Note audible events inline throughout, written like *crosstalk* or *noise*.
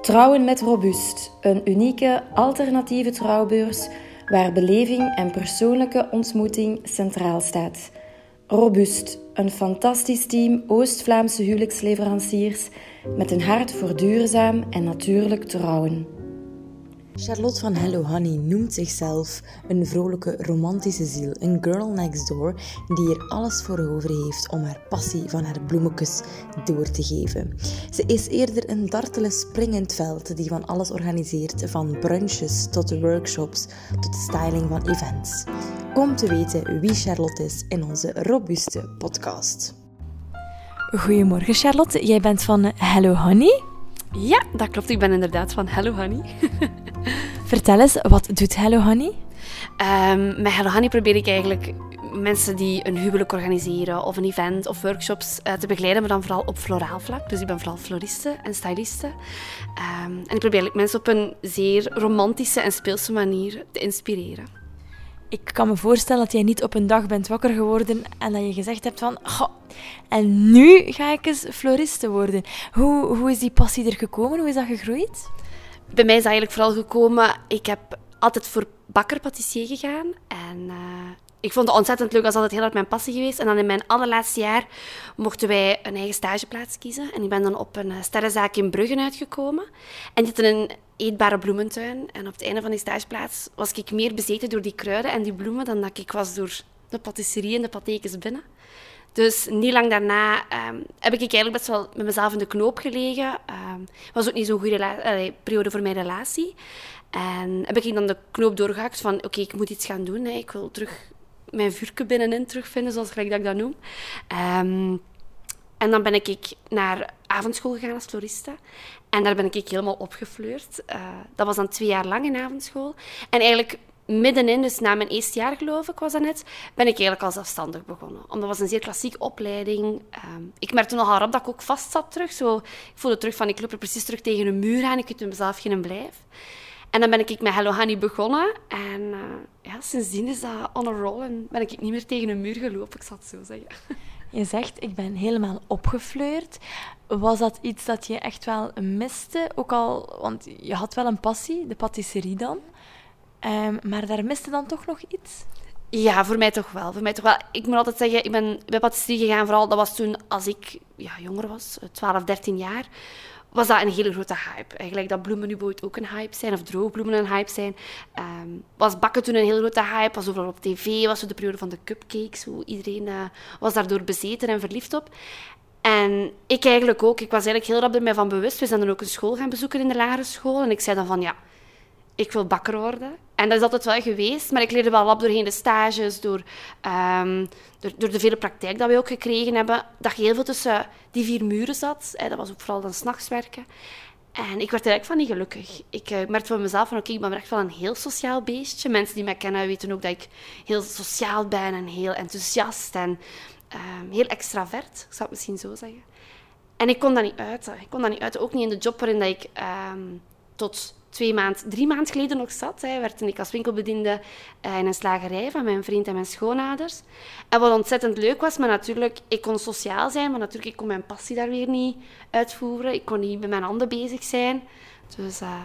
Trouwen met Robust, een unieke alternatieve trouwbeurs waar beleving en persoonlijke ontmoeting centraal staat. Robust, een fantastisch team Oost-Vlaamse huwelijksleveranciers met een hart voor duurzaam en natuurlijk trouwen. Charlotte van Hello Honey noemt zichzelf een vrolijke, romantische ziel, een girl next door die er alles voor over heeft om haar passie van haar bloemetjes door te geven. Ze is eerder een dartele springend veld die van alles organiseert, van brunches tot workshops tot de styling van events. Kom te weten wie Charlotte is in onze robuuste podcast. Goedemorgen Charlotte, jij bent van Hello Honey. Ja, dat klopt. Ik ben inderdaad van Hello Honey. *laughs* Vertel eens, wat doet Hello Honey? Um, met Hello Honey probeer ik eigenlijk mensen die een huwelijk organiseren of een event of workshops uh, te begeleiden, maar dan vooral op floraal vlak. Dus ik ben vooral floriste en styliste. Um, en ik probeer mensen op een zeer romantische en speelse manier te inspireren. Ik kan me voorstellen dat jij niet op een dag bent wakker geworden en dat je gezegd hebt van... Goh, en nu ga ik eens floriste worden. Hoe, hoe is die passie er gekomen? Hoe is dat gegroeid? Bij mij is dat eigenlijk vooral gekomen... Ik heb altijd voor bakker-patissier gegaan. En uh, ik vond het ontzettend leuk. Dat is altijd heel erg mijn passie geweest. En dan in mijn allerlaatste jaar mochten wij een eigen stageplaats kiezen. En ik ben dan op een sterrenzaak in Bruggen uitgekomen. En dit een eetbare bloementuin. En op het einde van die stageplaats was ik meer bezeten door die kruiden en die bloemen dan dat ik was door de patisserie en de patekens binnen. Dus niet lang daarna um, heb ik eigenlijk best wel met mezelf in de knoop gelegen. Um, was ook niet zo'n goede periode voor mijn relatie. En heb ik dan de knoop doorgehakt van, oké, ik moet iets gaan doen. Hè. Ik wil terug mijn vuurke binnenin terugvinden, zoals gelijk dat ik dat noem. Um, en dan ben ik naar avondschool gegaan als floriste. En daar ben ik helemaal opgefleurd. Uh, dat was dan twee jaar lang in avondschool. En eigenlijk middenin, dus na mijn eerste jaar geloof ik was dat net, ben ik eigenlijk al zelfstandig begonnen. Omdat dat was een zeer klassieke opleiding. Um, ik merkte nogal rap dat ik ook vast zat terug. Zo, ik voelde terug van, ik loop er precies terug tegen een muur aan. Ik kunt mezelf geen blijf. En dan ben ik met Hello Honey begonnen. En uh, ja, sindsdien is dat on a roll. En ben ik niet meer tegen een muur gelopen, ik zal het zo zeggen. *laughs* Je zegt, ik ben helemaal opgefleurd. Was dat iets dat je echt wel miste? Ook al, want je had wel een passie, de patisserie dan. Um, maar daar miste dan toch nog iets? Ja, voor mij toch wel. Voor mij toch wel. Ik moet altijd zeggen, ik ben bij patisserie gegaan, vooral dat was toen als ik ja, jonger was, 12, 13 jaar was dat een hele grote hype. Eigenlijk dat bloemen nu ook een hype zijn, of droogbloemen een hype zijn. Um, was bakken toen een hele grote hype, was overal op tv, was de periode van de cupcakes. Hoe iedereen uh, was daardoor bezeten en verliefd op. En ik eigenlijk ook. Ik was eigenlijk heel rap mij van bewust. We zijn dan ook een school gaan bezoeken in de lagere school. En ik zei dan van, ja, ik wil bakker worden. En dat is altijd wel geweest, maar ik leerde wel lab doorheen de stages, door, um, door, door, de vele praktijk dat we ook gekregen hebben, dat je heel veel tussen die vier muren zat. Hè, dat was ook vooral dan s'nachts werken. En ik werd er eigenlijk van niet gelukkig. Ik uh, merkte van mezelf van, oké, ik ben echt wel een heel sociaal beestje. Mensen die mij kennen weten ook dat ik heel sociaal ben en heel enthousiast en um, heel extravert, zou het misschien zo zeggen. En ik kon dat niet uiten. Ik kon dat niet uiten, ook niet in de job waarin dat ik um, tot twee maand, drie maanden geleden nog zat. Hè, werkte ik als winkelbediende uh, in een slagerij van mijn vriend en mijn schoonouders. En wat ontzettend leuk was, maar natuurlijk, ik kon sociaal zijn, maar natuurlijk, ik kon mijn passie daar weer niet uitvoeren. Ik kon niet met mijn handen bezig zijn. Dus uh,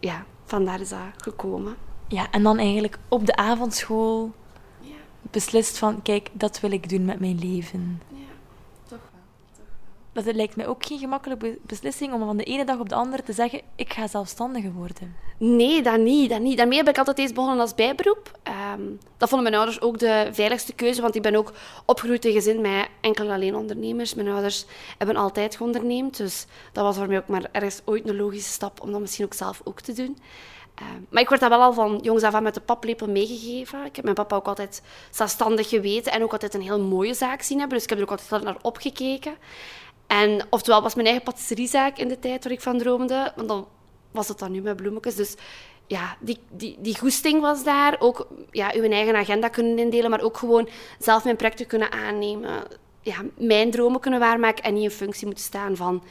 ja, vandaar is dat gekomen. Ja, en dan eigenlijk op de avondschool ja. beslist van, kijk, dat wil ik doen met mijn leven dat het lijkt mij ook geen gemakkelijke beslissing om van de ene dag op de andere te zeggen: ik ga zelfstandige worden. Nee, dat niet. Dat niet. Daarmee heb ik altijd eens begonnen als bijberoep. Um, dat vonden mijn ouders ook de veiligste keuze, want ik ben ook opgegroeid in gezin met enkel alleen ondernemers. Mijn ouders hebben altijd geonderneemd, dus dat was voor mij ook maar ergens ooit een logische stap om dat misschien ook zelf ook te doen. Um, maar ik word dat wel al van jongs af aan met de paplepel meegegeven. Ik heb mijn papa ook altijd zelfstandig geweten en ook altijd een heel mooie zaak zien hebben. Dus ik heb er ook altijd naar opgekeken. En oftewel was mijn eigen patisseriezaak in de tijd waar ik van droomde, want dan was het dan nu met bloemetjes. Dus ja, die, die, die goesting was daar. Ook ja, uw eigen agenda kunnen indelen, maar ook gewoon zelf mijn projecten kunnen aannemen. Ja, mijn dromen kunnen waarmaken en niet in functie moeten staan van,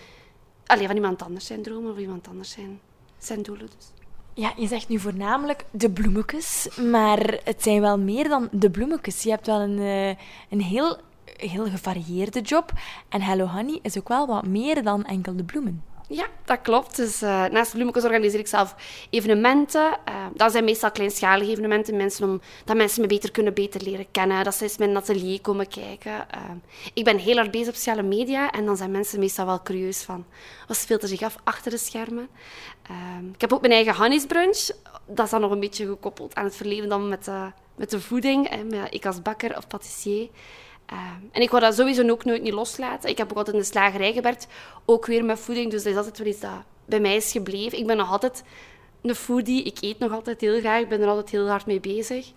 alleen van iemand anders zijn dromen of iemand anders zijn, zijn doelen. Dus. Ja, je zegt nu voornamelijk de bloemetjes, maar het zijn wel meer dan de bloemetjes. Je hebt wel een, eh, een heel heel gevarieerde job. En Hello Honey is ook wel wat meer dan enkel de bloemen. Ja, dat klopt. Dus uh, naast Bloemenkes organiseer ik zelf evenementen. Uh, dat zijn meestal kleinschalige evenementen, mensen om, dat mensen me beter kunnen beter leren kennen. Dat ze eens mijn atelier komen kijken. Uh, ik ben heel erg bezig op sociale media en dan zijn mensen meestal wel curieus van wat speelt er zich af achter de schermen. ik heb ook mijn eigen Hannies Dat is dan nog een beetje gekoppeld aan het verleden dan met, met de voeding. Ik als bakker of patissier. Ehm, en ik wou dat sowieso ook nooit niet loslaten. Ik heb ook altijd in de slagerij gewerkt, ook weer met voeding. Dus dat is altijd wel iets dat bij mij is gebleven. Ik ben nog altijd een foodie. Ik eet nog altijd heel graag. Ik ben er altijd heel hard mee bezig.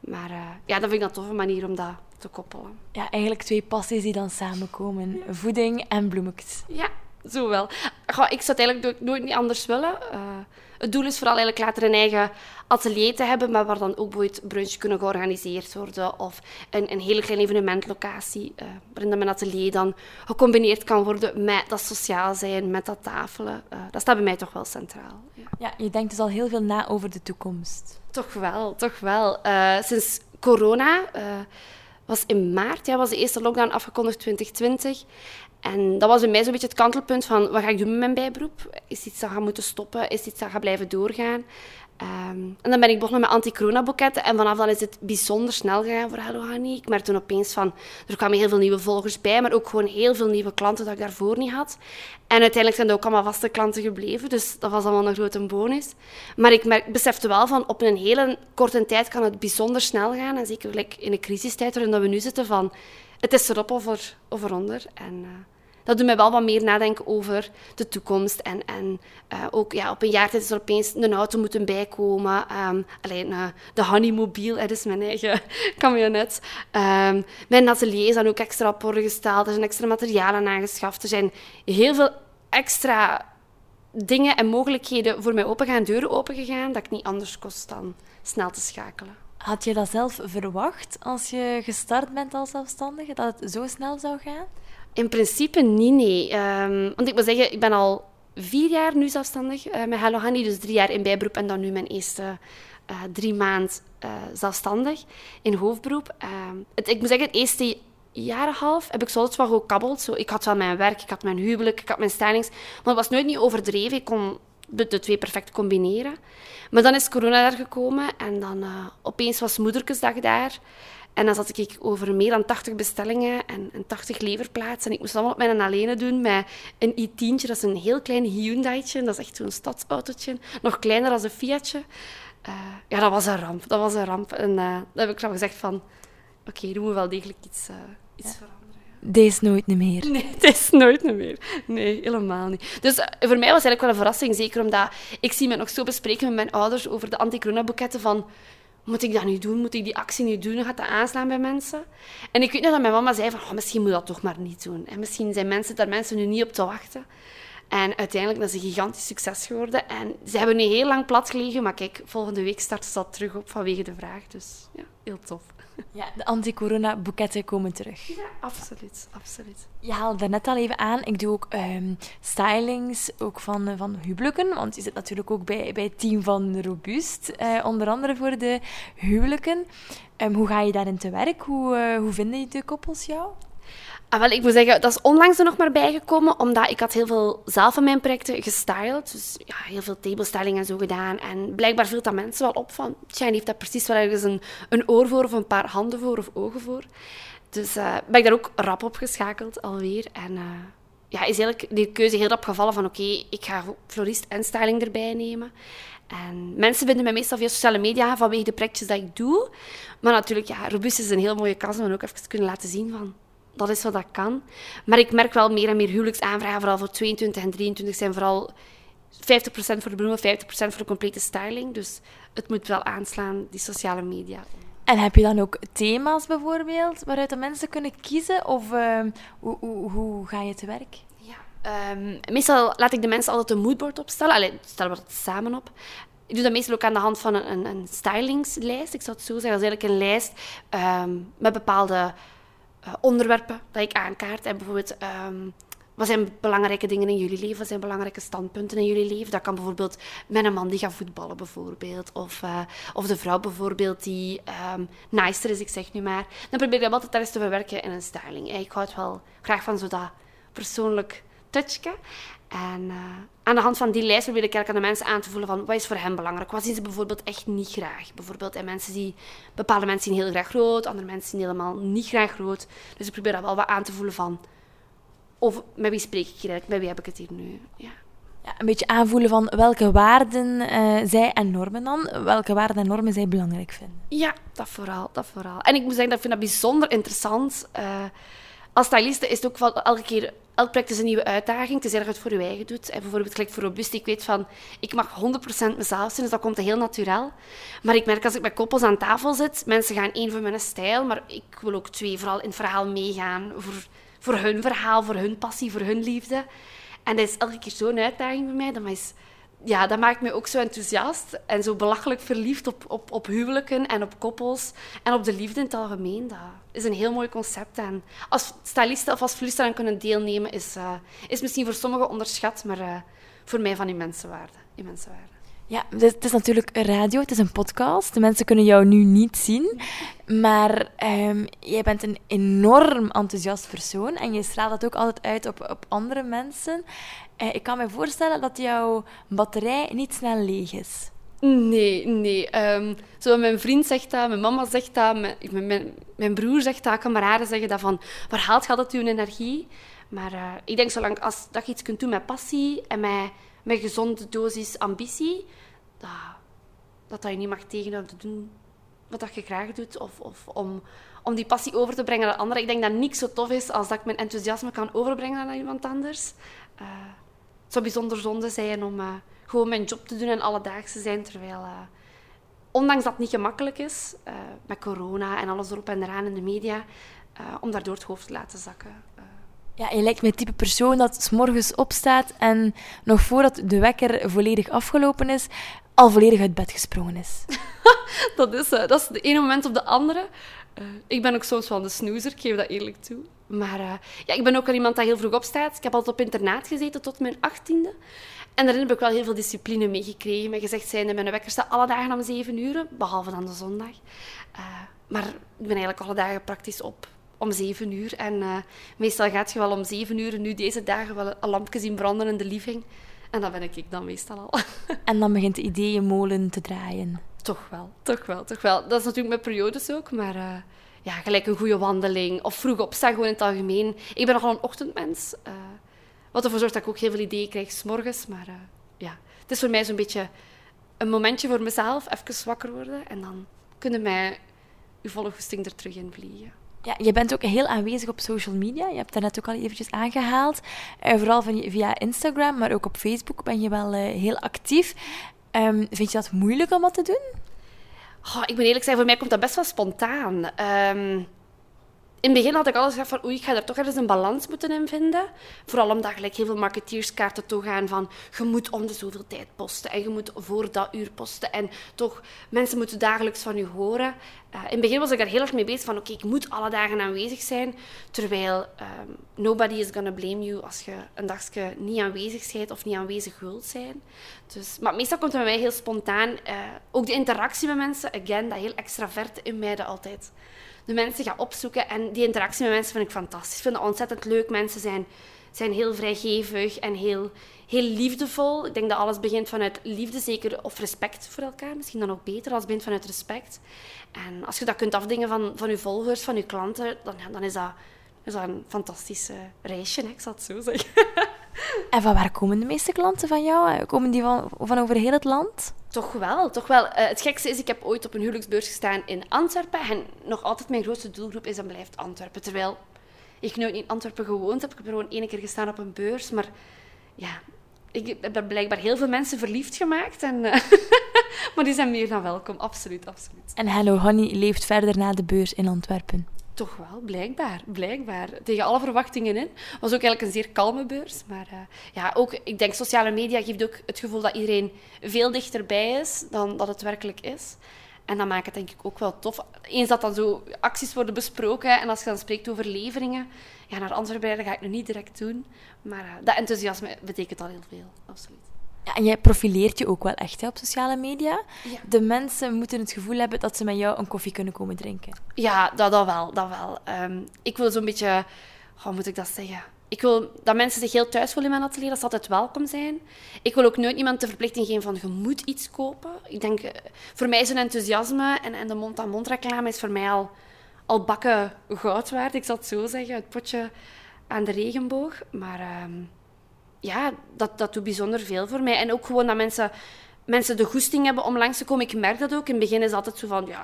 Maar uh, ja, dat vind ik een toffe manier om dat te koppelen. Ja, eigenlijk twee passies die dan samenkomen. Voeding en bloemetjes. Ja, zo wel. Goh, ik zou het eigenlijk nooit niet anders willen. Uh, het doel is vooral eigenlijk later een eigen atelier te hebben, maar waar dan ook bijvoorbeeld brunch kunnen georganiseerd worden. Of een, een hele kleine evenementlocatie, uh, waarin mijn atelier dan gecombineerd kan worden met dat sociaal zijn, met dat tafelen. Uh, dat staat bij mij toch wel centraal. Ja. ja, je denkt dus al heel veel na over de toekomst. Toch wel, toch wel. Uh, sinds corona was in maart, ja, was de eerste lockdown afgekondigd 2020. En dat was bij mij zo'n beetje het kantelpunt van wat ga ik doen met mijn bijberoep? Is iets dat gaat moeten stoppen? Is iets dat gaat blijven doorgaan? Ehm, en dan ben ik begonnen met anti-corona-boeketten. En vanaf dan is het bijzonder snel gegaan voor Hello Honey. Ik merkte toen opeens van... Er kwamen heel veel nieuwe volgers bij, maar ook gewoon heel veel nieuwe klanten dat ik daarvoor niet had. En uiteindelijk zijn er ook allemaal vaste klanten gebleven. Dus dat was allemaal een grote bonus. Maar ik merk, besefte wel van... Op een hele korte tijd kan het bijzonder snel gaan. En zeker in de crisistijd waarin we nu zitten van het is erop of, er, eronder. En uh, dat doet mij wel wat meer nadenken over de toekomst. En, en uh, ook ja, op een jaar tijd is er opeens een auto moeten bijkomen. Um, alleen uh, de Honeymobiel, dat is mijn eigen *laughs* camionet. Um, mijn atelier is dan ook extra op orde gesteld. Er zijn extra materialen aangeschaft. Er zijn heel veel extra dingen en mogelijkheden voor mij opengaan, deuren opengegaan, dat ik niet anders kost dan snel te schakelen. Had je dat zelf verwacht als je gestart bent als zelfstandige, dat het zo snel zou gaan? In principe niet, nee. Um, want ik moet zeggen, ik ben al vier jaar nu zelfstandig uh, met Hello dus drie jaar in bijberoep en dan nu mijn eerste uh, drie maand uh, zelfstandig in hoofdberoep. Ehm, het, ik moet zeggen, het eerste jaar en half heb ik soms wel gekabbeld. Zo, ik had wel mijn werk, ik had mijn huwelijk, ik had mijn stylings, maar het was nooit niet overdreven. Ik kon de twee perfect combineren. Maar dan is corona daar gekomen en dan uh, opeens was moederkesdag daar. En dan zat ik over meer dan 80 bestellingen en, en 80 leverplaatsen. En ik moest allemaal op mijn alleen doen met een i10'tje. Dat is een heel klein Hyundai'tje. Dat is echt zo'n stadsautootje. Nog kleiner dan een Fiatje. Uh, ja, dat was een ramp. Dat was een ramp. En uh, dan heb ik dan gezegd van... Oké, okay, er moet wel degelijk iets, iets veranderen. Deze nooit meer. Nee, *laughs* is nooit meer. Nee, helemaal niet. Dus eh, voor mij was het eigenlijk wel een verrassing, zeker omdat ik zie me nog zo bespreken met mijn ouders over de anti-corona-boeketten van moet ik dat nu doen? Moet ik die actie nu doen? Gaat dat aanslaan bij mensen? En ik weet nog dat mijn mama zei van, oh, misschien moet dat toch maar niet doen. En misschien zijn mensen daar mensen nu niet op te wachten. En uiteindelijk dat is een gigantisch succes geworden. En ze hebben nu heel lang plat gelegen, maar kijk, volgende week start ze dat terug op vanwege de vraag. Dus ja, heel tof. *laughs* Ja, de anti-corona-boeketten komen terug. Ja, absoluut, absoluut. Je haalde net al even aan, ik doe ook um, stylings ook van, van huwelijken, want je zit natuurlijk ook bij, bij het team van Robust, uh, onder andere voor de huwelijken. Um, hoe ga je daarin te werk? Hoe, uh, hoe vinden de koppels jou? Ah, wel, ik moet zeggen, dat is onlangs er nog maar bijgekomen, omdat ik had heel veel zelf van mijn projecten gestyled. Dus ja, heel veel tablestyling en zo gedaan. En blijkbaar viel dat mensen wel op van, tja, heeft daar precies wel ergens een, een oor voor of een paar handen voor of ogen voor. Dus uh, ben ik daar ook rap op geschakeld alweer. En uh, ja, is eigenlijk die keuze heel rap gevallen van, oké, ik ga florist en styling erbij nemen. En mensen vinden mij meestal via sociale media vanwege de projectjes dat ik doe. Maar natuurlijk, ja, Robust is een heel mooie kans om ook even kunnen laten zien van dat is wat dat kan. Maar ik merk wel meer en meer huwelijksaanvragen, vooral voor 22 en 23, zijn vooral 50% voor de bloemen, 50% voor de complete styling. Dus het moet wel aanslaan, die sociale media. En heb je dan ook thema's bijvoorbeeld waaruit de mensen kunnen kiezen? Of uh, hoe, hoe, hoe, ga je te werk? Ja, um, meestal laat ik de mensen altijd een moodboard opstellen. Allee, stellen we dat samen op. Ik doe dat meestal ook aan de hand van een, een, een stylingslijst. Ik zou het zo zeggen. Dat is eigenlijk een lijst um, met bepaalde onderwerpen dat ik aankaart. En bijvoorbeeld, um, wat zijn belangrijke dingen in jullie leven? Wat zijn belangrijke standpunten in jullie leven? Dat kan bijvoorbeeld een man die gaat voetballen, bijvoorbeeld. Of, uh, of de vrouw bijvoorbeeld die um, nicer is, ik zeg nu maar. Dan probeer ik dat altijd eens te verwerken in een styling. Ik hou het wel graag van zo dat persoonlijk touchje. En uh, aan de hand van die lijst probeer ik eigenlijk aan de mensen aan te voelen van wat is voor hen belangrijk. Wat zien ze bijvoorbeeld echt niet graag. Bijvoorbeeld en mensen die, bepaalde mensen zien heel graag rood, andere mensen zien helemaal niet graag rood. Dus ik probeer dat wel wat aan te voelen van, of met wie spreek ik hier eigenlijk, met wie heb ik het hier nu. Ja. Ja, een beetje aanvoelen van welke waarden uh, zij en normen dan, welke waarden en normen zij belangrijk vinden. Ja, dat vooral, dat vooral. En ik moet zeggen, dat vind dat bijzonder interessant. Uh, als styliste is het ook wel elke keer elk project is een nieuwe uitdaging. Het is erg het voor je eigen doet. En bijvoorbeeld gelijk voor Robust, ik weet van, ik mag 100% mezelf zijn, dus dat komt heel natuurlijk. Maar ik merk als ik met koppels aan tafel zit, mensen gaan één voor mijn stijl, maar ik wil ook twee vooral in het verhaal meegaan. Voor, voor hun verhaal, voor hun passie, voor hun liefde. En dat is elke keer zo'n uitdaging voor mij. Dat is ja, dat maakt me ook zo enthousiast en zo belachelijk verliefd op, op, op huwelijken en op koppels en op de liefde in het algemeen. Dat is een heel mooi concept. En als stylisten of als floristen aan kunnen deelnemen, is, uh, is misschien voor sommigen onderschat, maar uh, voor mij van immense waarde. Immense waarde. Ja, het is natuurlijk een radio, het is een podcast. De mensen kunnen jou nu niet zien. Maar um, jij bent een enorm enthousiast persoon en je straalt dat ook altijd uit op, op andere mensen. Uh, ik kan me voorstellen dat jouw batterij niet snel leeg is. Nee, nee. Um, zo mijn vriend zegt dat, mijn mama zegt dat, mijn, mijn, mijn broer zegt dat, kameraden zeggen dat van waar haalt je dat uw energie? Maar uh, ik denk zolang als, dat je iets kunt doen met passie en met met gezonde dosis ambitie, dat, dat, dat je niet mag tegenhouden te doen wat dat je graag doet. Of, of om, om die passie over te brengen aan anderen. Ik denk dat niks zo tof is als dat ik mijn enthousiasme kan overbrengen aan iemand anders. Uh, het zou bijzonder zonde zijn om uh, gewoon mijn job te doen en alledaags te zijn. Terwijl, uh, ondanks dat het niet gemakkelijk is, met corona en alles erop en eraan in de media, om daar door het hoofd te laten zakken. Ja, je lijkt me het type persoon dat s morgens opstaat en nog voordat de wekker volledig afgelopen is, al volledig uit bed gesprongen is. *laughs* dat, is uh, dat is de ene moment op de andere. Uh, ik ben ook soms wel de snoezer, ik geef dat eerlijk toe. Maar uh, ja, ik ben ook wel iemand dat heel vroeg opstaat. Ik heb altijd op internaat gezeten tot mijn achttiende. En daarin heb ik wel heel veel discipline meegekregen. Met gezegd zijnde, mijn wekker staat alle dagen om zeven uur, behalve dan de zondag. maar ik ben eigenlijk alle dagen praktisch op om zeven uur. En uh, meestal gaat je wel om zeven uur, nu deze dagen, wel een lampje zien branden in de living. En dat ben ik dan meestal al. *laughs* En dan begint de ideeënmolen te draaien. Toch wel, toch wel, toch wel. Dat is natuurlijk met periodes ook, maar uh, ja, gelijk een goede wandeling of vroeg opstaan gewoon in het algemeen. Ik ben nogal een ochtendmens, uh, wat ervoor zorgt dat ik ook heel veel ideeën krijg s'morgens. Maar ja, het is voor mij zo'n beetje een momentje voor mezelf, even wakker worden en dan kunnen mij uw volle goesting er terug in vliegen. Ja, je bent ook heel aanwezig op social media. Je hebt dat net ook al eventjes aangehaald. Uh, vooral via Instagram, maar ook op Facebook ben je wel uh, heel actief. Um, vind je dat moeilijk om wat te doen? Oh, ik moet eerlijk zijn, voor mij komt dat best wel spontaan. Um, in het begin had ik alles gezegd van oei, ik ga er toch ergens een balans moeten in vinden. Vooral omdat gelijk heel veel marketeerskaarten toegaan van je moet om de zoveel tijd posten en je moet voor dat uur posten. En toch, mensen moeten dagelijks van je horen. Uh, in het begin was ik daar heel erg mee bezig van oké, ik moet alle dagen aanwezig zijn. Terwijl um, nobody is gonna blame you als je een dagje niet aanwezig bent of niet aanwezig wilt zijn. Dus, maar meestal komt het bij mij heel spontaan. Uh, ook de interactie met mensen, again, dat heel extraverte in mij altijd de mensen ga opzoeken. En die interactie met mensen vind ik fantastisch. Ik vind het ontzettend leuk. Mensen zijn, zijn heel vrijgevig en heel, heel liefdevol. Ik denk dat alles begint vanuit liefde, zeker, of respect voor elkaar. Misschien dan ook beter, als het begint vanuit respect. En als je dat kunt afdingen van, van je volgers, van je klanten, dan, dan is, dat, is dat een fantastisch reisje, ik zal het zo zeggen. *laughs* En van waar komen de meeste klanten van jou? Komen die van, van over heel het land? Toch wel, toch wel. Uh, het gekste is, ik heb ooit op een huwelijksbeurs gestaan in Antwerpen. En nog altijd mijn grootste doelgroep is en blijft Antwerpen. Terwijl ik nooit in Antwerpen gewoond heb. Ik heb er gewoon één keer gestaan op een beurs. Maar ja, ik heb daar blijkbaar heel veel mensen verliefd gemaakt. En, uh, *laughs* maar die zijn meer dan welkom, absoluut, absoluut. En Hello Honey leeft verder na de beurs in Antwerpen. Toch wel, blijkbaar. blijkbaar. Tegen alle verwachtingen in. was ook eigenlijk een zeer kalme beurs. Maar uh, ja, ook, ik denk, sociale media geeft ook het gevoel dat iedereen veel dichterbij is dan dat het werkelijk is. En dat maakt het denk ik ook wel tof. Eens dat dan zo acties worden besproken en als je dan spreekt over leveringen, ja, naar Antwerpen ga ik nu niet direct doen. Maar uh, dat enthousiasme betekent al heel veel, absoluut. Ja, en jij profileert je ook wel echt hè, op sociale media. Ja. De mensen moeten het gevoel hebben dat ze met jou een koffie kunnen komen drinken. Ja, dat, dat wel. Dat wel. Um, ik wil zo'n beetje, hoe moet ik dat zeggen? ik wil dat mensen zich heel thuis voelen in mijn atelier, dat ze altijd welkom zijn. Ik wil ook nooit iemand de verplichting geven van je moet iets kopen. Ik denk, eh, voor mij is een enthousiasme en, en de mond-aan-mond reclame is voor mij al, al bakken goud waard. Ik zal het zo zeggen, het potje aan de regenboog. Maar ehm, ja, dat, dat doet bijzonder veel voor mij. En ook gewoon dat mensen, mensen de goesting hebben om langs te komen. Ik merk dat ook. In het begin is het altijd zo van, ja,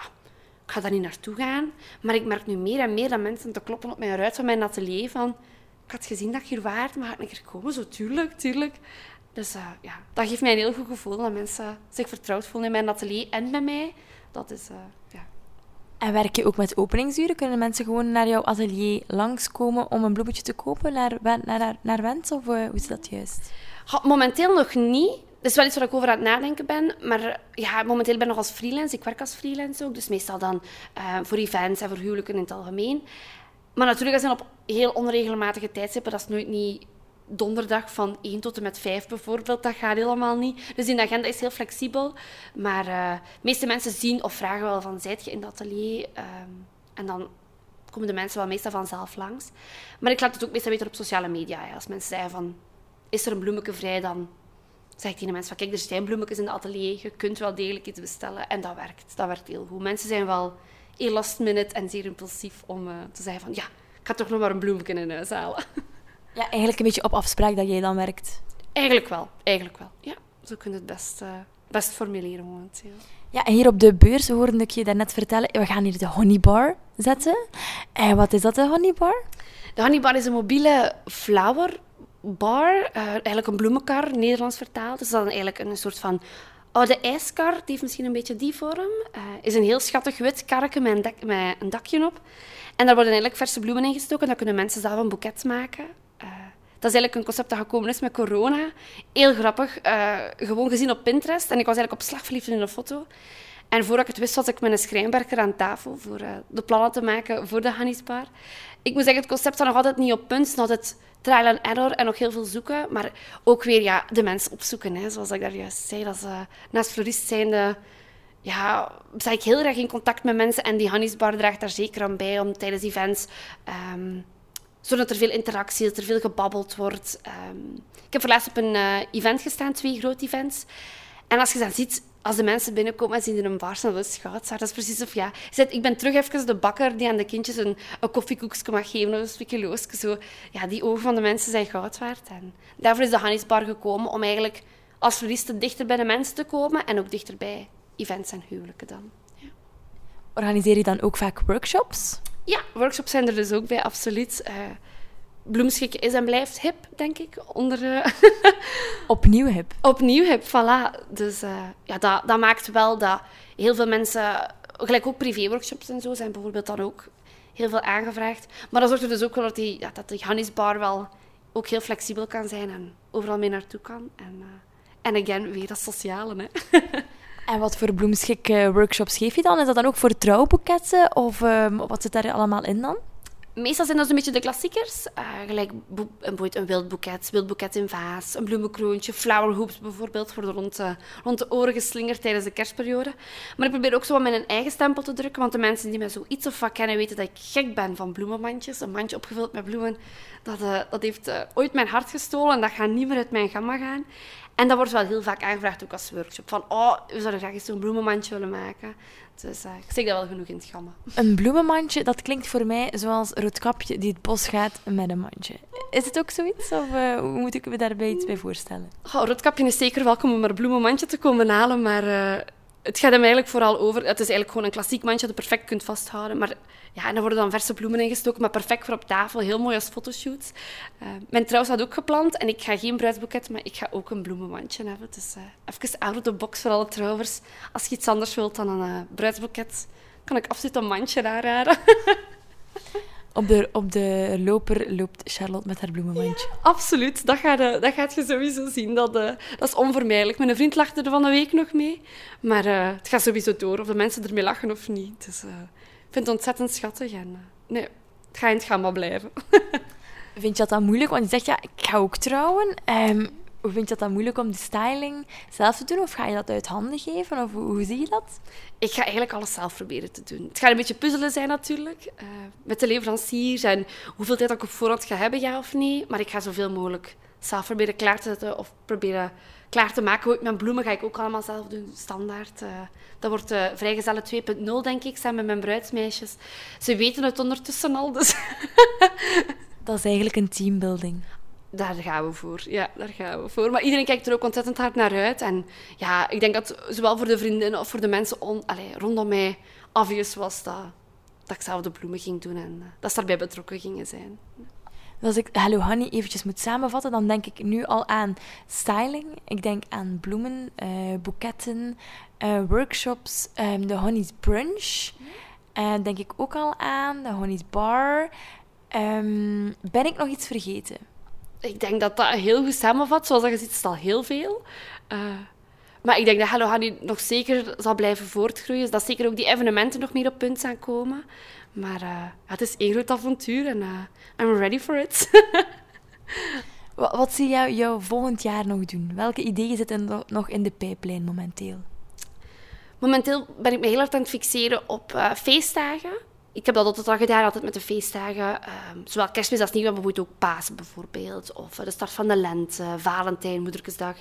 ik ga daar niet naartoe gaan. Maar ik merk nu meer en meer dat mensen te kloppen op mijn ruit van mijn atelier van ik had gezien dat je hier waard, maar ik er komen? Zo, tuurlijk, tuurlijk. Dus uh, ja, dat geeft mij een heel goed gevoel dat mensen zich vertrouwd voelen in mijn atelier en bij mij. Dat is, uh, ja. En werk je ook met openingsuren? Kunnen mensen gewoon naar jouw atelier langskomen om een bloemetje te kopen naar, naar, naar wens? Of uh, hoe is dat juist? momenteel nog niet. Dat is wel iets waar ik over aan het nadenken ben. Maar ja, momenteel ben ik nog als freelance. Ik werk als freelance ook. Dus meestal dan voor events en voor huwelijken in het algemeen. Maar natuurlijk, dat zijn op heel onregelmatige tijdstippen. Dat is nooit niet donderdag van 1 tot en met 5 bijvoorbeeld. Dat gaat helemaal niet. Dus die agenda is heel flexibel. Maar uh, de meeste mensen zien of vragen wel van, zijt je in het atelier? Um, en dan komen de mensen wel meestal vanzelf langs. Maar ik laat het ook meestal weten op sociale media. Als mensen zeggen van, is er een bloemetje vrij, dan zeg ik tegen de mensen van, kijk, er zijn bloemetjes in het atelier. Je kunt wel degelijk iets bestellen. En dat werkt. Dat werkt heel goed. Mensen zijn wel heel last minute en zeer impulsief om uh, te zeggen van ja, ik ga toch nog maar een bloemetje in huis halen. *laughs* Ja, eigenlijk een beetje op afspraak dat jij dan werkt. Eigenlijk wel, eigenlijk wel. Ja, zo kun je het best, uh, best formuleren momenteel. Ja, en hier op de beurs hoorde ik je daarnet vertellen, we gaan hier de honeybar zetten. En wat is dat, de honeybar? De honeybar is een mobiele flower bar, uh, eigenlijk een bloemenkar, Nederlands vertaald. Dus dat is dan eigenlijk een soort van oude ijskar, die heeft misschien een beetje die vorm. Uh, is een heel schattig wit karretje met een, met een dakje op. En daar worden eigenlijk verse bloemen in gestoken. Dan kunnen mensen zelf een boeket maken. Dat is eigenlijk een concept dat gekomen is met corona. Heel grappig. Uh, gewoon gezien op Pinterest. En ik was eigenlijk op slag verliefd in een foto. En voordat ik het wist, was ik met een schrijnwerker aan tafel voor de plannen te maken voor de Hannisbar. Ik moet zeggen, het concept staat nog altijd niet op punt. Het is altijd trial and error en nog heel veel zoeken. Maar ook weer ja, de mensen opzoeken. Hè. Zoals ik daar juist zei, dat ze, naast florist zijnde... Ja, sta ik heel erg in contact met mensen. En die Hannisbar draagt daar zeker aan bij om tijdens events... Um, zodat er veel interactie, dat er veel gebabbeld wordt. Um, ik heb voor laatst op een uh, event gestaan, twee grote events. En als je dan ziet als de mensen binnenkomen en zien er een baars en dat is goud. Dat is precies of ja. Ik ben terug even de bakker die aan de kindjes een, een koffiekoekje mag geven of een spiekeloosje. Zo. Ja, die ogen van de mensen zijn goud waard. En daarvoor is de Hannisbar gekomen om eigenlijk als floriste dichter bij de mensen te komen en ook dichter bij events en huwelijken dan. Organiseer je dan ook vaak workshops? Ja, workshops zijn er dus ook bij, absoluut. Uh, bloemschikken is en blijft hip, denk ik. Onder, uh... *laughs* Opnieuw hip. Opnieuw hip, voilà. Dus uh, ja, dat, dat maakt wel dat heel veel mensen, gelijk ook privéworkshops en zo, zijn bijvoorbeeld dan ook heel veel aangevraagd. Maar dat zorgt er dus ook wel dat die, ja, dat de Hannisbar wel ook heel flexibel kan zijn en overal mee naartoe kan. En, en again, weer dat sociale. Hè. *laughs* en wat voor bloemschik-workshops geef je dan? Is dat dan ook voor trouwboeketten? Of um, wat zit daar allemaal in dan? meestal zijn dat een beetje de klassiekers. Uh, gelijk een, een wild boeket, wild boeket in vaas, een bloemenkroontje, flower hoops bijvoorbeeld, worden rond de, rond de oren geslingerd tijdens de kerstperiode. Maar ik probeer ook zo wat mijn eigen stempel te drukken, want de mensen die mij zo iets of wat kennen weten dat ik gek ben van bloemenmandjes. Een mandje opgevuld met bloemen, dat, dat heeft ooit mijn hart gestolen en dat gaat niet meer uit mijn gamma gaan. En dat wordt wel heel vaak aangevraagd ook als workshop. Van, oh, we zouden graag eens zo'n bloemenmandje willen maken. Dus uh, ik zeg dat wel genoeg in het gamma. Een bloemenmandje, dat klinkt voor mij zoals Roodkapje die het bos gaat met een mandje. Is het ook zoiets? Of uh, hoe moet ik me daarbij iets bij voorstellen? Oh, Roodkapje is zeker welkom om een bloemenmandje te komen halen, maar... Uh, het gaat hem eigenlijk vooral over... Het is eigenlijk gewoon een klassiek mandje dat je perfect kunt vasthouden. Maar ja, en er worden dan verse bloemen ingestoken, maar perfect voor op tafel. Heel mooi als fotoshoots. Uh, mijn trouw staat ook gepland en ik ga geen bruidsboeket, maar ik ga ook een bloemenmandje hebben. Dus uh, even out of the box voor alle trouwers. Als je iets anders wilt dan een uh, bruidsboeket, kan ik absoluut een mandje aanraden. *laughs* Op de, op de loper loopt Charlotte met haar bloemenmandje. absoluut, dat gaat, dat gaat je sowieso zien. Dat, dat is onvermijdelijk. Mijn vriend lachte er van een week nog mee. Maar het gaat sowieso door, of de mensen ermee lachen of niet. Dus, vind het ontzettend schattig. En uh, nee, het gaat in het gamma blijven. *laughs* vind je dat dan moeilijk? Want je zegt, ja, ik ga ook trouwen. Um, Hoe vind je dat dan moeilijk om de styling zelf te doen? Of ga je dat uit handen geven? Of hoe, hoe zie je dat? Ik ga eigenlijk alles zelf proberen te doen. Het gaat een beetje puzzelen zijn natuurlijk. eh, met de leveranciers en hoeveel tijd ik op voorhand ga hebben, ja of nee. Maar ik ga zoveel mogelijk zelf proberen klaar te zetten of proberen klaar te maken. Mijn bloemen ga ik ook allemaal zelf doen, standaard. eh. dat wordt uh, Vrijgezellen 2.0, denk ik, samen met mijn bruidsmeisjes. Ze weten het ondertussen al, dus Dat is eigenlijk een teambuilding. Daar gaan we voor. Ja, daar gaan we voor. Maar iedereen kijkt er ook ontzettend hard naar uit. En ja, ik denk dat zowel voor de vriendinnen of voor de mensen on, allee, rondom mij obvious was dat, dat ik zelf de bloemen ging doen en eh, dat ze daarbij betrokken gingen zijn. Als ik Hello Honey eventjes moet samenvatten, dan denk ik nu al aan styling. Ik denk aan bloemen, eh, boeketten, eh, workshops, ehm, de Honey's Brunch. En denk ik ook al aan de Honey's Bar. Ehm, ben ik nog iets vergeten? Ik denk dat dat heel goed samenvat. Zoals je ziet, is het al heel veel. Eh, maar ik denk dat Hello Honey nog zeker zal blijven voortgroeien. Dat zeker ook die evenementen nog meer op punt zijn komen. Maar eh, het is één groot avontuur en eh, I'm ready for it. *laughs* Wat, wat zie jij jou volgend jaar nog doen? Welke ideeën zitten no- nog in de pijplijn momenteel? Momenteel ben ik me heel hard aan het fixeren op feestdagen. Ik heb dat altijd al gedaan, altijd met de feestdagen. ehm, zowel kerstmis als nieuwjaar, maar bijvoorbeeld ook Pasen bijvoorbeeld. Of eh, de start van de lente, Valentijn, Moedersdag.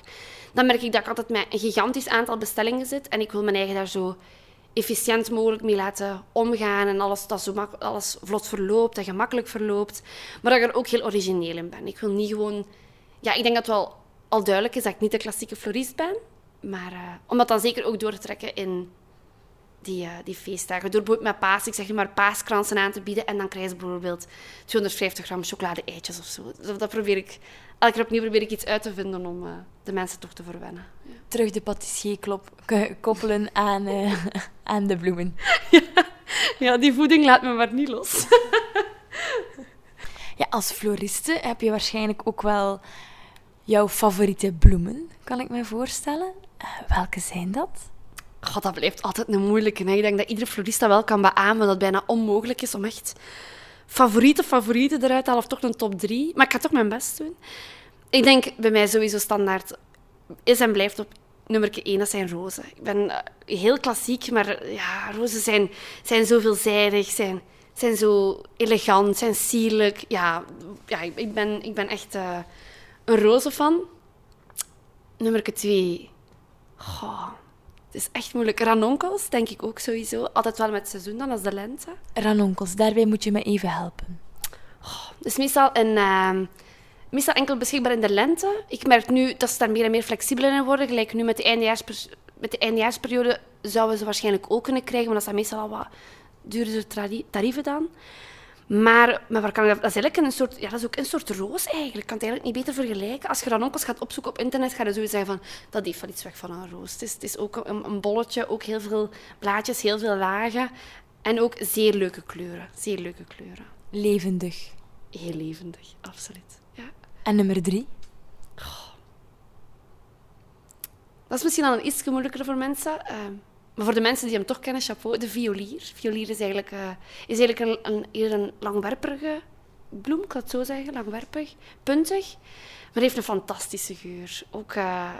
Dan merk ik dat ik altijd met een gigantisch aantal bestellingen zit. En ik wil mijn eigen daar zo efficiënt mogelijk mee laten omgaan. En alles, dat zo alles vlot verloopt en gemakkelijk verloopt. Maar dat ik er ook heel origineel in ben. Ik wil niet gewoon... Ja, ik denk dat het wel al duidelijk is dat ik niet de klassieke florist ben. Maar eh, om dat dan zeker ook door te trekken in die, eh, die feestdagen. Door bijvoorbeeld met paas, ik zeg nu maar paaskransen aan te bieden. En dan krijg je bijvoorbeeld 250 gram chocolade-eitjes of zo. Dus dat probeer ik... Elke keer opnieuw probeer ik iets uit te vinden om eh, de mensen toch te verwennen. Terug de patissier koppelen aan, eh, *laughs* aan de bloemen. *laughs* Ja, die voeding laat me maar niet los. *laughs* Ja, als floriste heb je waarschijnlijk ook wel jouw favoriete bloemen, kan ik me voorstellen. Welke zijn dat? God, dat blijft altijd een moeilijke. Ik denk dat iedere florist dat wel kan beamen, dat het bijna onmogelijk is om echt favoriete favorieten eruit te halen, of toch een top drie. Maar ik ga toch mijn best doen. Ik denk bij mij sowieso standaard is en blijft op nummer 1, dat zijn rozen. Ik ben eh, heel klassiek, maar ja, rozen zijn, zijn zo veelzijdig, zijn, zijn zo elegant, zijn sierlijk. Ja, ja ik, ben, ik ben echt eh, een rozenfan. Nummer 2. Goh, het is echt moeilijk. Ranonkels, denk ik ook sowieso. Altijd wel met het seizoen dan, als de lente. Ranonkels, daarbij moet je me even helpen. Dus meestal, een, ehm, meestal enkel beschikbaar in de lente. Ik merk nu dat ze daar meer en meer flexibel in worden. Gelijk nu met de, eindejaarspers- met de eindejaarsperiode zouden we ze waarschijnlijk ook kunnen krijgen. Maar dat zijn meestal al wat duurdere tarieven dan. Maar, maar waar kan ik dat? dat is eigenlijk een soort, ja, dat is ook een soort roos eigenlijk. Ik kan het eigenlijk niet beter vergelijken. Als je ranonkels gaat opzoeken op internet, ga je zo zeggen van, dat heeft wel iets weg van een roos. Het is, het is ook een, een bolletje, ook heel veel blaadjes, heel veel lagen. En ook zeer leuke kleuren. Zeer leuke kleuren. Levendig. Heel levendig, absoluut. Ja. En nummer drie? Dat is misschien al een iets moeilijker voor mensen. eh, maar voor de mensen die hem toch kennen, chapeau, de violier. Violier is eigenlijk, eh, is eigenlijk een, een, eerder een langwerpige bloem, ik kan het zo zeggen, langwerpig, puntig. Maar heeft een fantastische geur. Ook, eh,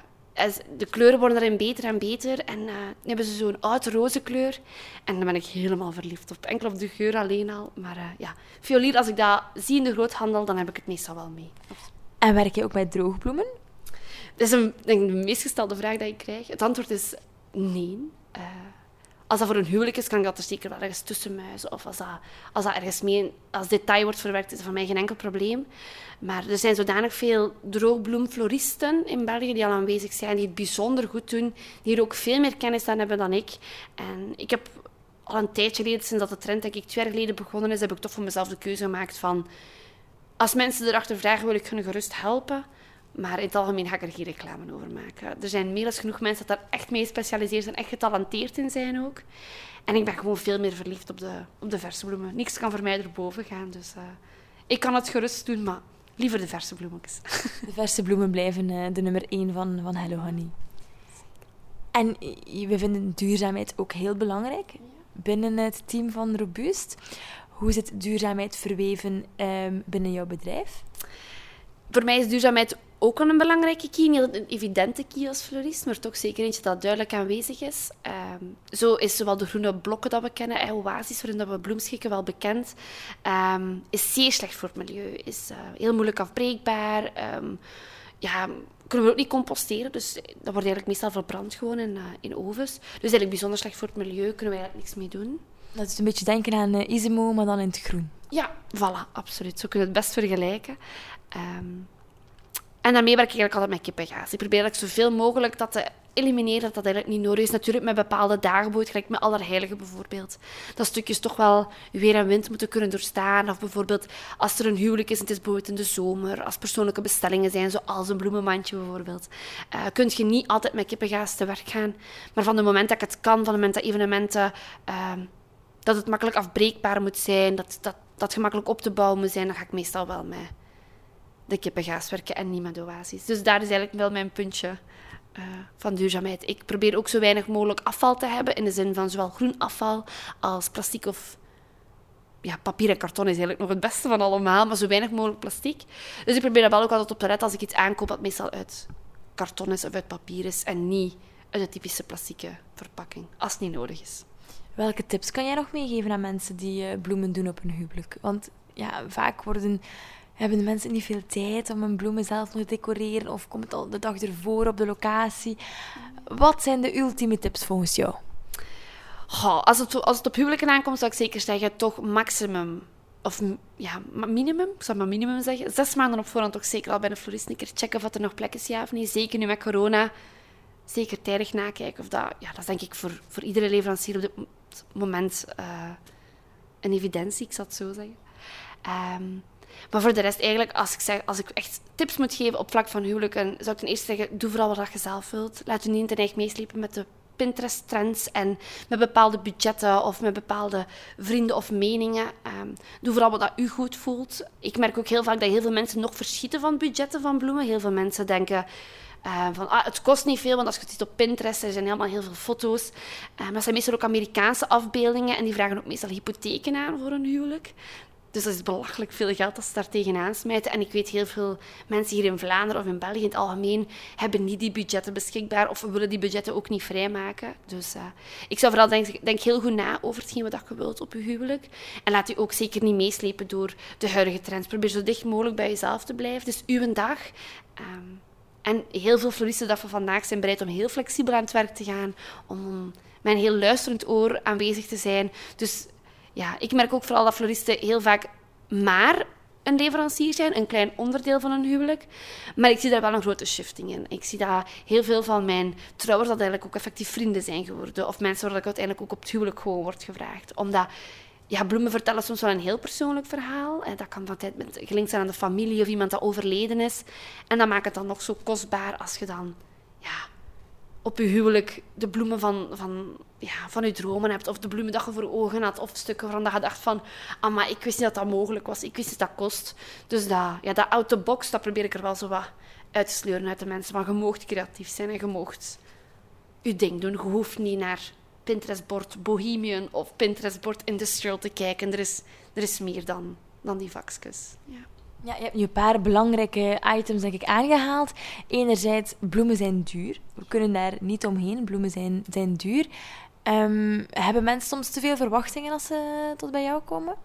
de kleuren worden daarin beter en beter. En dan hebben ze zo'n oud roze kleur. En daar ben ik helemaal verliefd op. Enkel op de geur alleen al. Maar ja, violier, als ik dat zie in de groothandel, dan heb ik het meestal wel mee. En werk je ook met droogbloemen? Dat is een, denk ik, de meest gestelde vraag die ik krijg. Het antwoord is nee. Eh, als dat voor een huwelijk is, kan ik dat er zeker wel ergens tussen muizen. Of als dat, als dat ergens mee als detail wordt verwerkt, is dat voor mij geen enkel probleem. Maar er zijn zodanig veel droogbloemfloristen in België die al aanwezig zijn, die het bijzonder goed doen, die er ook veel meer kennis aan hebben dan ik. En ik heb al een tijdje geleden, sinds dat de trend denk ik twee jaar geleden begonnen is, heb ik toch voor mezelf de keuze gemaakt van als mensen erachter vragen, wil ik hun gerust helpen. Maar in het algemeen ga ik er geen reclame over maken. Er zijn meer dan genoeg mensen dat daar echt mee gespecialiseerd zijn, echt getalenteerd in zijn ook. En ik ben gewoon veel meer verliefd op de, op de verse bloemen. Niks kan voor mij erboven gaan. Dus eh, ik kan het gerust doen, maar liever de verse bloemetjes. De verse bloemen blijven eh, de nummer één van, van Hello Honey. En eh, we vinden duurzaamheid ook heel belangrijk binnen het team van Robuust. Hoe zit duurzaamheid verweven ehm, binnen jouw bedrijf? voor mij is duurzaamheid ook een belangrijke key. Niet een evidente key als florist, maar toch zeker eentje dat duidelijk aanwezig is. Ehm, zo is zowel de groene blokken dat we kennen, eh, oasis waarin dat we bloemschikken wel bekend, ehm, is zeer slecht voor het milieu. Is uh, heel moeilijk afbreekbaar. Um, ja, kunnen we ook niet composteren, dus dat wordt eigenlijk meestal verbrand gewoon in, uh, in ovens. Dus eigenlijk bijzonder slecht voor het milieu, kunnen we eigenlijk niks mee doen. Dat is een beetje denken aan uh, Isimo, maar dan in het groen. Ja, voilà, absoluut. Zo kunnen we het best vergelijken. Um, en daarmee werk ik eigenlijk altijd met kippengaas. Ik probeer eigenlijk zoveel mogelijk dat te elimineren dat dat eigenlijk niet nodig is. Natuurlijk met bepaalde dagen, gelijk met Allerheiligen bijvoorbeeld. Dat stukjes toch wel weer en wind moeten kunnen doorstaan. Of bijvoorbeeld als er een huwelijk is en het is bijvoorbeeld in de zomer. Als persoonlijke bestellingen zijn, zoals een bloemenmandje bijvoorbeeld. Uh, kun je niet altijd met kippengaas te werk gaan. Maar van het moment dat ik het kan, van het moment dat evenementen... Uh, dat het makkelijk afbreekbaar moet zijn, dat, dat, dat gemakkelijk op te bouwen moet zijn, dan ga ik meestal wel mee de kippengaas werken en niet met oasis. Dus daar is eigenlijk wel mijn puntje uh, van duurzaamheid. Ik probeer ook zo weinig mogelijk afval te hebben, in de zin van zowel groen afval als plastic of... Ja, papier en karton is eigenlijk nog het beste van allemaal, maar zo weinig mogelijk plastic. Dus ik probeer daar wel ook altijd op te letten als ik iets aankoop dat meestal uit karton is of uit papier is en niet uit de typische plastieke verpakking, als het niet nodig is. Welke tips kan jij nog meegeven aan mensen die uh, bloemen doen op een huwelijk? Want ja, vaak worden hebben de mensen niet veel tijd om hun bloemen zelf te decoreren of komt het al de dag ervoor op de locatie? Wat zijn de ultieme tips volgens jou? als, het, als op huwelijken aankomt, zou ik zeker zeggen toch maximum of ja, minimum, ik zou maar minimum zeggen. Zes maanden op voorhand toch zeker al bij een keer checken of er nog plek is, ja of nee. Zeker nu met corona. Zeker tijdig nakijken of dat... Ja, dat is denk ik voor, voor iedere leverancier op dit moment uh, een evidentie, ik zal het zo zeggen. Um, maar voor de rest, eigenlijk, als ik, zeg, als ik echt tips moet geven op vlak van huwelijken, zou ik ten eerste zeggen, doe vooral wat je zelf wilt. Laat je niet ten eigen meeslepen met de Pinterest-trends en met bepaalde budgetten of met bepaalde vrienden of meningen. Um, doe vooral wat dat u goed voelt. Ik merk ook heel vaak dat heel veel mensen nog verschieten van budgetten van bloemen. Heel veel mensen denken... Uh, van, ah, het kost niet veel, want als je het ziet op Pinterest, er zijn helemaal heel veel foto's. Uh, maar het zijn meestal ook Amerikaanse afbeeldingen en die vragen ook meestal hypotheken aan voor een huwelijk. Dus dat is belachelijk veel geld dat ze daar tegenaan smijten. En ik weet heel veel mensen hier in Vlaanderen of in België in het algemeen hebben niet die budgetten beschikbaar of willen die budgetten ook niet vrijmaken. Dus uh, ik zou vooral denk, denk heel goed na over hetgeen wat je wilt op je huwelijk. En laat je ook zeker niet meeslepen door de huidige trends. Probeer zo dicht mogelijk bij jezelf te blijven. Dus uw dag. Um, en heel veel floristen dat van vandaag zijn bereid om heel flexibel aan het werk te gaan, om met een heel luisterend oor aanwezig te zijn. Dus ja, ik merk ook vooral dat floristen heel vaak maar een leverancier zijn, een klein onderdeel van een huwelijk. Maar ik zie daar wel een grote shifting in. Ik zie dat heel veel van mijn trouwers dat eigenlijk ook effectief vrienden zijn geworden. Of mensen waar ik uiteindelijk ook op het huwelijk gewoon wordt gevraagd. Omdat ja, bloemen vertellen soms wel een heel persoonlijk verhaal. En dat kan van tijd met, gelinkt zijn aan de familie of iemand dat overleden is. En dat maakt het dan nog zo kostbaar als je dan ja, op je huwelijk de bloemen van, van, ja, van je dromen hebt. Of de bloemen dat je voor ogen had. Of stukken waarvan je dacht van... Ah, maar ik wist niet dat dat mogelijk was. Ik wist niet dat dat kost. Dus dat, ja, dat out the box, dat probeer ik er wel zo wat uit te sleuren uit de mensen. Maar je moogt creatief zijn en je moogt je ding doen. Je hoeft niet naar Pinterest-bord Bohemian of Pinterest-bord Industrial te kijken. Er is, er is meer dan, dan die vakjes. Ja. Ja, je hebt nu een paar belangrijke items denk ik aangehaald. Enerzijds, bloemen zijn duur. We kunnen daar niet omheen. Bloemen zijn, zijn duur. Um, hebben mensen soms te veel verwachtingen als ze tot bij jou komen?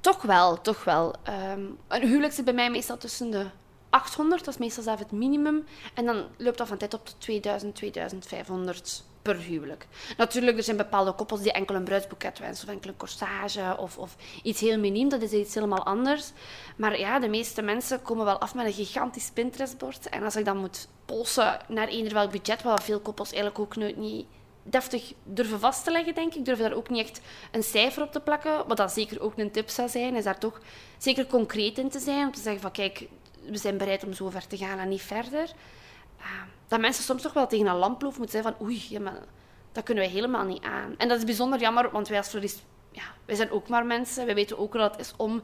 Toch wel, toch wel. Um, een huwelijk zit bij mij meestal tussen de 800, dat is meestal zelf het minimum. En dan loopt dat van tijd op tot 2000, 2500 per huwelijk. Natuurlijk, er zijn bepaalde koppels die enkel een bruidsboeket wensen, of enkel een corsage, of, of iets heel miniem. Dat is iets helemaal anders. Maar ja, de meeste mensen komen wel af met een gigantisch Pinterest-bord. En als ik dan moet polsen naar eender welk budget, wat veel koppels eigenlijk ook nooit niet deftig durven vast te leggen, denk ik. Durven daar ook niet echt een cijfer op te plakken. Wat dat zeker ook een tip zou zijn, is daar toch zeker concreet in te zijn. Om te zeggen van, kijk, we zijn bereid om zo ver te gaan en niet verder. Uh, dat mensen soms toch wel tegen een lamploof moeten zeggen van oei, ja, dat kunnen wij helemaal niet aan. En dat is bijzonder jammer, want wij als florist, ja, wij zijn ook maar mensen. Wij weten ook wat het is om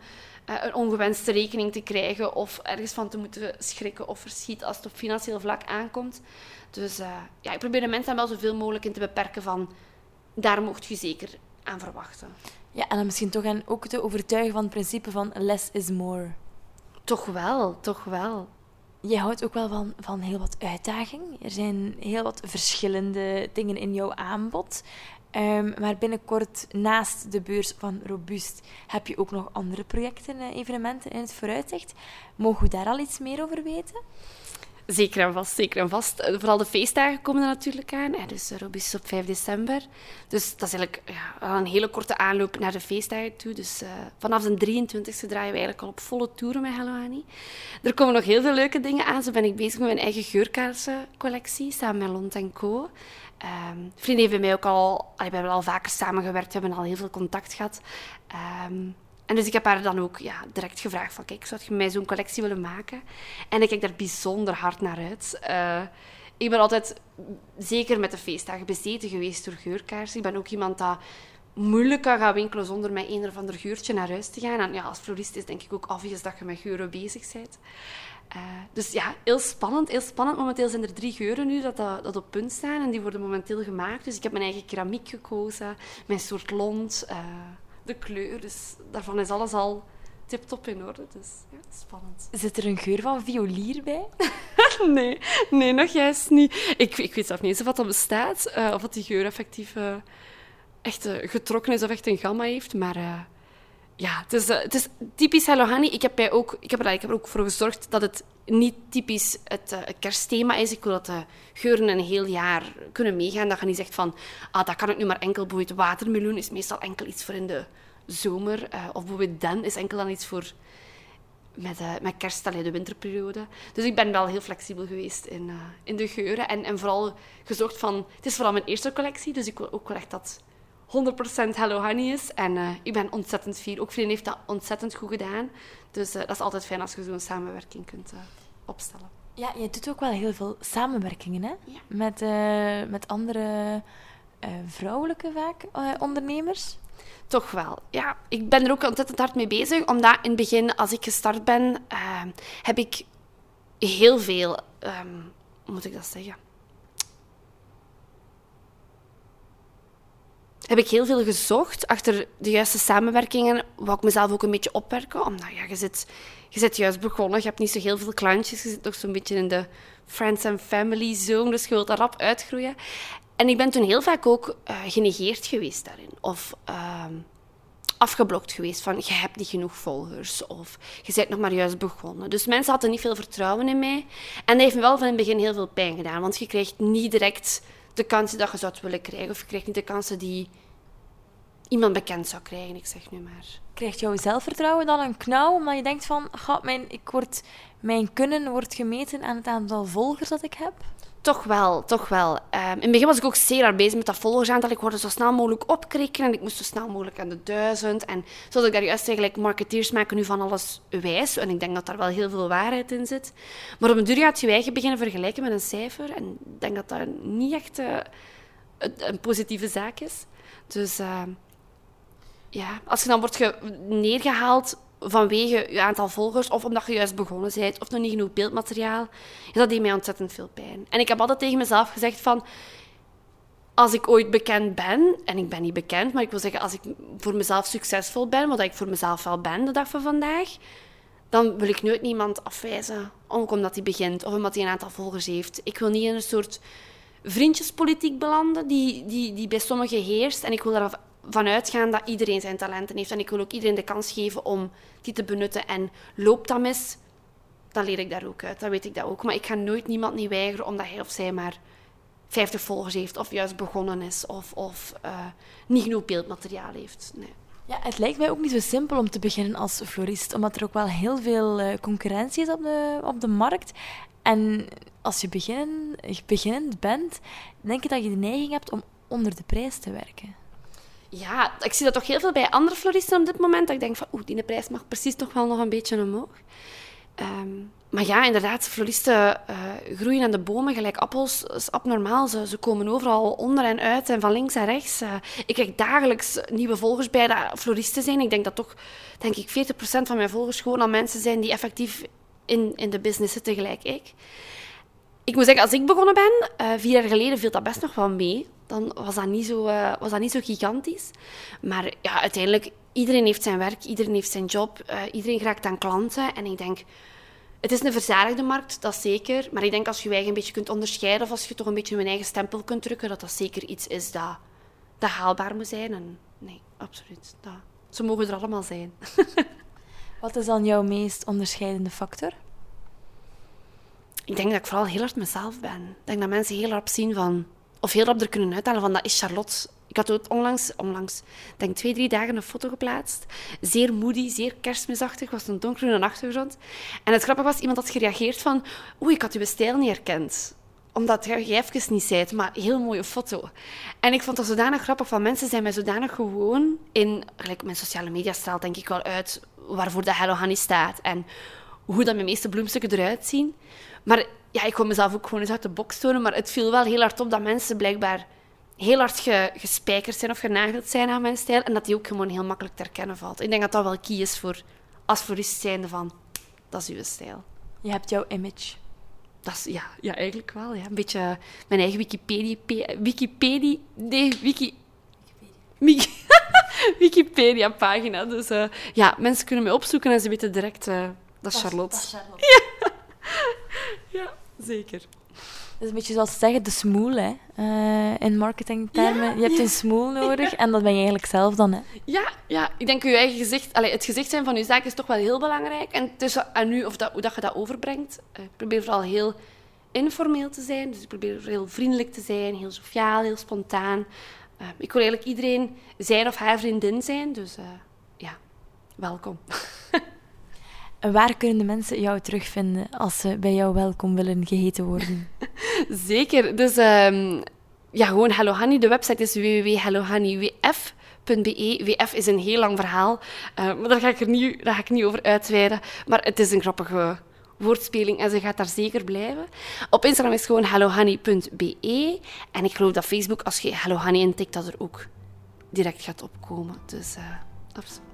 uh, een ongewenste rekening te krijgen of ergens van te moeten schrikken of verschieten als het op financieel vlak aankomt. Dus uh, ja, ik probeer de mensen wel zoveel mogelijk in te beperken van daar mocht je zeker aan verwachten. Ja, en dan misschien toch ook te overtuigen van het principe van less is more. Toch wel, toch wel. jij houdt ook wel van, van heel wat uitdaging. Er zijn heel wat verschillende dingen in jouw aanbod. Ehm, maar binnenkort, naast de beurs van Robust, heb je ook nog andere projecten, uh, evenementen in het vooruitzicht. Mogen we daar al iets meer over weten? Zeker en vast, zeker en vast. Eh, vooral de feestdagen komen er natuurlijk aan. Dus Robust op 5 december. Dus dat is eigenlijk ja, een hele korte aanloop naar de feestdagen toe. Dus uh, vanaf de 23e draaien we eigenlijk al op volle toeren met Hello Honey. Er komen nog heel veel leuke dingen aan. Zo ben ik bezig met mijn eigen geurkaarsencollectie, samen met Lont Co. Um, vrienden bij mij ook al... We hebben al vaker samengewerkt, we hebben al heel veel contact gehad. Um, en dus ik heb haar dan ook ja, direct gevraagd van... Kijk, zou je mij zo'n collectie willen maken? En ik kijk daar bijzonder hard naar uit. Uh, ik ben altijd zeker met de feestdagen bezeten geweest door geurkaarsen. Ik ben ook iemand dat moeilijk kan gaan winkelen zonder met een of ander geurtje naar huis te gaan. En ja, als florist is denk ik ook obvious dat je met geuren bezig bent. Uh, dus ja, heel spannend, heel spannend. Momenteel zijn er drie geuren nu dat, dat, op punt staan en die worden momenteel gemaakt. Dus ik heb mijn eigen keramiek gekozen, mijn soort lont, uh, de kleur. Dus daarvan is alles al tip-top in orde. Dus ja, spannend. Zit er een geur van violier bij? *laughs* nee, nee, nog juist niet. Ik, ik weet zelf niet eens of dat bestaat, uh, of dat die geur effectief echt getrokken is of echt een gamma heeft. Maar ja, het is, het is typisch Hello Honey. Ik heb, bij ook, ik, heb er, ik heb er ook voor gezorgd dat het niet typisch het, uh, kerstthema is. Ik wil dat de geuren een heel jaar kunnen meegaan. Dat je niet zegt van, ah, dat kan ik nu maar enkel. Bijvoorbeeld watermeloen is meestal enkel iets voor in de zomer. Uh, of bijvoorbeeld den is enkel dan iets voor met, uh, met kerst, de winterperiode. Dus ik ben wel heel flexibel geweest in, in de geuren. En, en vooral gezorgd van... Het is vooral mijn eerste collectie, dus ik wil ook wel echt dat 100% Hello Honey is. En uh, ik ben ontzettend fier. Ook vrienden heeft dat ontzettend goed gedaan. Dus uh, dat is altijd fijn als je zo'n samenwerking kunt uh, opstellen. Ja, je doet ook wel heel veel samenwerkingen, hè? Ja. Met, met andere vrouwelijke vaak ondernemers. Toch wel, ja. Ik ben er ook ontzettend hard mee bezig. Omdat in het begin, als ik gestart ben, heb ik heel veel... Um, hoe moet ik dat zeggen? Heb ik heel veel gezocht achter de juiste samenwerkingen. Wou ik mezelf ook een beetje opwerken. Omdat ja, je, zit, je zit juist begonnen. Je hebt niet zo heel veel klantjes. Je zit nog zo'n beetje in de friends and family zone. Dus je wilt daar rap uitgroeien. En ik ben toen heel vaak ook uh, genegeerd geweest daarin. Of uh, afgeblokt geweest van je hebt niet genoeg volgers. Of je bent nog maar juist begonnen. Dus mensen hadden niet veel vertrouwen in mij. En dat heeft me wel van in het begin heel veel pijn gedaan. Want je krijgt niet direct de kansen dat je zou willen krijgen. Of je krijgt niet de kansen die iemand bekend zou krijgen, ik zeg nu maar. Krijgt jouw zelfvertrouwen dan een knauw, omdat je denkt van, gaat mijn, ik word, mijn kunnen wordt gemeten aan het aantal volgers dat ik heb? Toch wel, toch wel. Um, in het begin was ik ook zeer hard bezig met dat volgersaantal. Ik wilde zo snel mogelijk opkrikken en ik moest zo snel mogelijk aan de duizend. En zoals ik daar juist eigenlijk marketeers maken nu van alles wijs. En ik denk dat daar wel heel veel waarheid in zit. Maar op een duur gaat je eigen beginnen vergelijken met een cijfer. En ik denk dat dat niet echt uh, een, positieve zaak is. Dus uh, ja, als je dan wordt neergehaald vanwege je aantal volgers, of omdat je juist begonnen bent, of nog niet genoeg beeldmateriaal, dat deed mij ontzettend veel pijn. En ik heb altijd tegen mezelf gezegd van, als ik ooit bekend ben, en ik ben niet bekend, maar ik wil zeggen, als ik voor mezelf succesvol ben, wat ik voor mezelf wel ben de dag van vandaag, dan wil ik nooit niemand afwijzen, ook omdat hij begint, of omdat hij een aantal volgers heeft. Ik wil niet in een soort vriendjespolitiek belanden, die, die, die bij sommigen heerst, en ik wil daar vanuit gaan dat iedereen zijn talenten heeft. En ik wil ook iedereen de kans geven om die te benutten. En loopt dat mis, dan leer ik daar ook uit. Dan weet ik dat ook. Maar ik ga nooit niemand niet weigeren omdat hij of zij maar 50 volgers heeft, of juist begonnen is, of, of uh, niet genoeg beeldmateriaal heeft. Nee. Ja, het lijkt mij ook niet zo simpel om te beginnen als florist, omdat er ook wel heel veel uh, concurrentie is op de, op de markt. En als je begin, beginnend bent, denk je dat je de neiging hebt om onder de prijs te werken. Ja, ik zie dat toch heel veel bij andere floristen op dit moment. Dat ik denk van, oeh, die prijs mag precies toch wel nog een beetje omhoog. Um, maar ja, inderdaad, floristen uh, groeien aan de bomen gelijk appels. Is abnormaal. Ze, ze komen overal onder en uit en van links en rechts. Uh, ik krijg dagelijks nieuwe volgers bij dat floristen zijn. Ik denk dat toch, denk ik, 40% van mijn volgers gewoon al mensen zijn die effectief in, in de business zitten, gelijk ik. Ik moet zeggen, als ik begonnen ben, uh, vier jaar geleden, viel dat best nog wel mee dan was dat niet zo, uh, was dat niet zo gigantisch. Maar ja, uiteindelijk, iedereen heeft zijn werk, iedereen heeft zijn job, uh, iedereen raakt aan klanten. En ik denk, het is een verzadigde markt, dat zeker. Maar ik denk als je je eigen een beetje kunt onderscheiden... of als je toch een beetje je eigen stempel kunt drukken... dat dat zeker iets is dat, dat haalbaar moet zijn. En nee, absoluut. Dat, ze mogen er allemaal zijn. *laughs* Wat is dan jouw meest onderscheidende factor? Ik denk dat ik vooral heel hard mezelf ben. Ik denk dat mensen heel hard zien van... Of heel hard er kunnen uithalen van, dat is Charlotte. Ik had ook onlangs, onlangs, denk twee, drie dagen een foto geplaatst. Zeer moody, zeer kerstmisachtig, was een donkere achtergrond. En het grappige was, iemand had gereageerd van... Oei, ik had uw stijl niet herkend omdat jij even niet zei, maar heel mooie foto. En ik vond dat zodanig grappig, van mensen zijn mij zodanig gewoon in... Gelijk mijn sociale media straalt denk ik wel uit waarvoor de Hello Honey staat. En hoe dat mijn meeste bloemstukken eruit zien. Maar ja, ik kon mezelf ook gewoon eens uit de box tonen. Maar het viel wel heel hard op dat mensen blijkbaar heel hard ge, gespijkerd zijn of genageld zijn aan mijn stijl. En dat die ook gewoon heel makkelijk te herkennen valt. Ik denk dat dat wel key is voor als florist zijnde van... Dat is uw stijl. Je hebt jouw image. Dat is, ja, ja, eigenlijk wel. Ja. Een beetje mijn eigen Wikipedia... Wikipedia... Nee, Wiki... *laughs* Wikipedia-pagina. Dus uh, ja, mensen kunnen mij opzoeken en ze weten direct... Uh, dat is Charlotte. Dat is Charlotte. Ja. *laughs* ja, zeker. Dat is een beetje zoals zeggen, de smoel hè? Uh, in marketingtermen. Ja, je hebt een smoel *laughs* nodig en dat ben je eigenlijk zelf dan. Hè? Ja, ja, ik denk je eigen gezicht, allez, het gezicht zijn van je zaak is toch wel heel belangrijk. En is aan u of dat, hoe dat je dat overbrengt. Uh, ik probeer vooral heel informeel te zijn. Dus ik probeer heel vriendelijk te zijn, heel sociaal, heel spontaan. Uh, ik wil eigenlijk iedereen zijn of haar vriendin zijn. Dus ja, welkom. *laughs* Waar kunnen de mensen jou terugvinden als ze bij jou welkom willen geheten worden? *laughs* Zeker. Dus um, ja, gewoon Hello Honey. De website is www.hellohoney.wf.be. WF is een heel lang verhaal, uh, maar daar ga, ik er niet, daar ga ik niet over uitweiden. Maar het is een grappige woordspeling en ze gaat daar zeker blijven. Op Instagram is gewoon hellohoney.be. En ik geloof dat Facebook, als je Hello Honey intikt, dat er ook direct gaat opkomen. Dus uh, absoluut.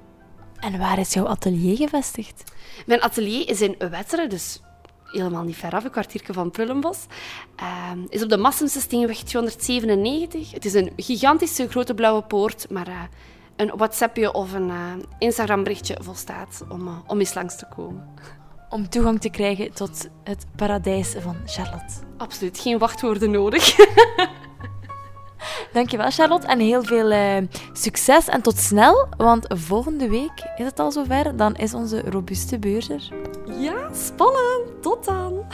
En waar is jouw atelier gevestigd? Mijn atelier is in Wetteren, dus helemaal niet ver af, een kwartiertje van Prullenbos. Uh, is op de Massense Steenweg 297. Het is een gigantische grote blauwe poort, maar uh, een WhatsAppje of een uh, Instagram berichtje volstaat om, uh, om eens langs te komen. Om toegang te krijgen tot het paradijs van Charlotte. Absoluut, geen wachtwoorden nodig. *laughs* Dankjewel Charlotte en heel veel uh, succes en tot snel, want volgende week is het al zover, dan is onze robuuste beurs er. Ja, spannend. Tot dan.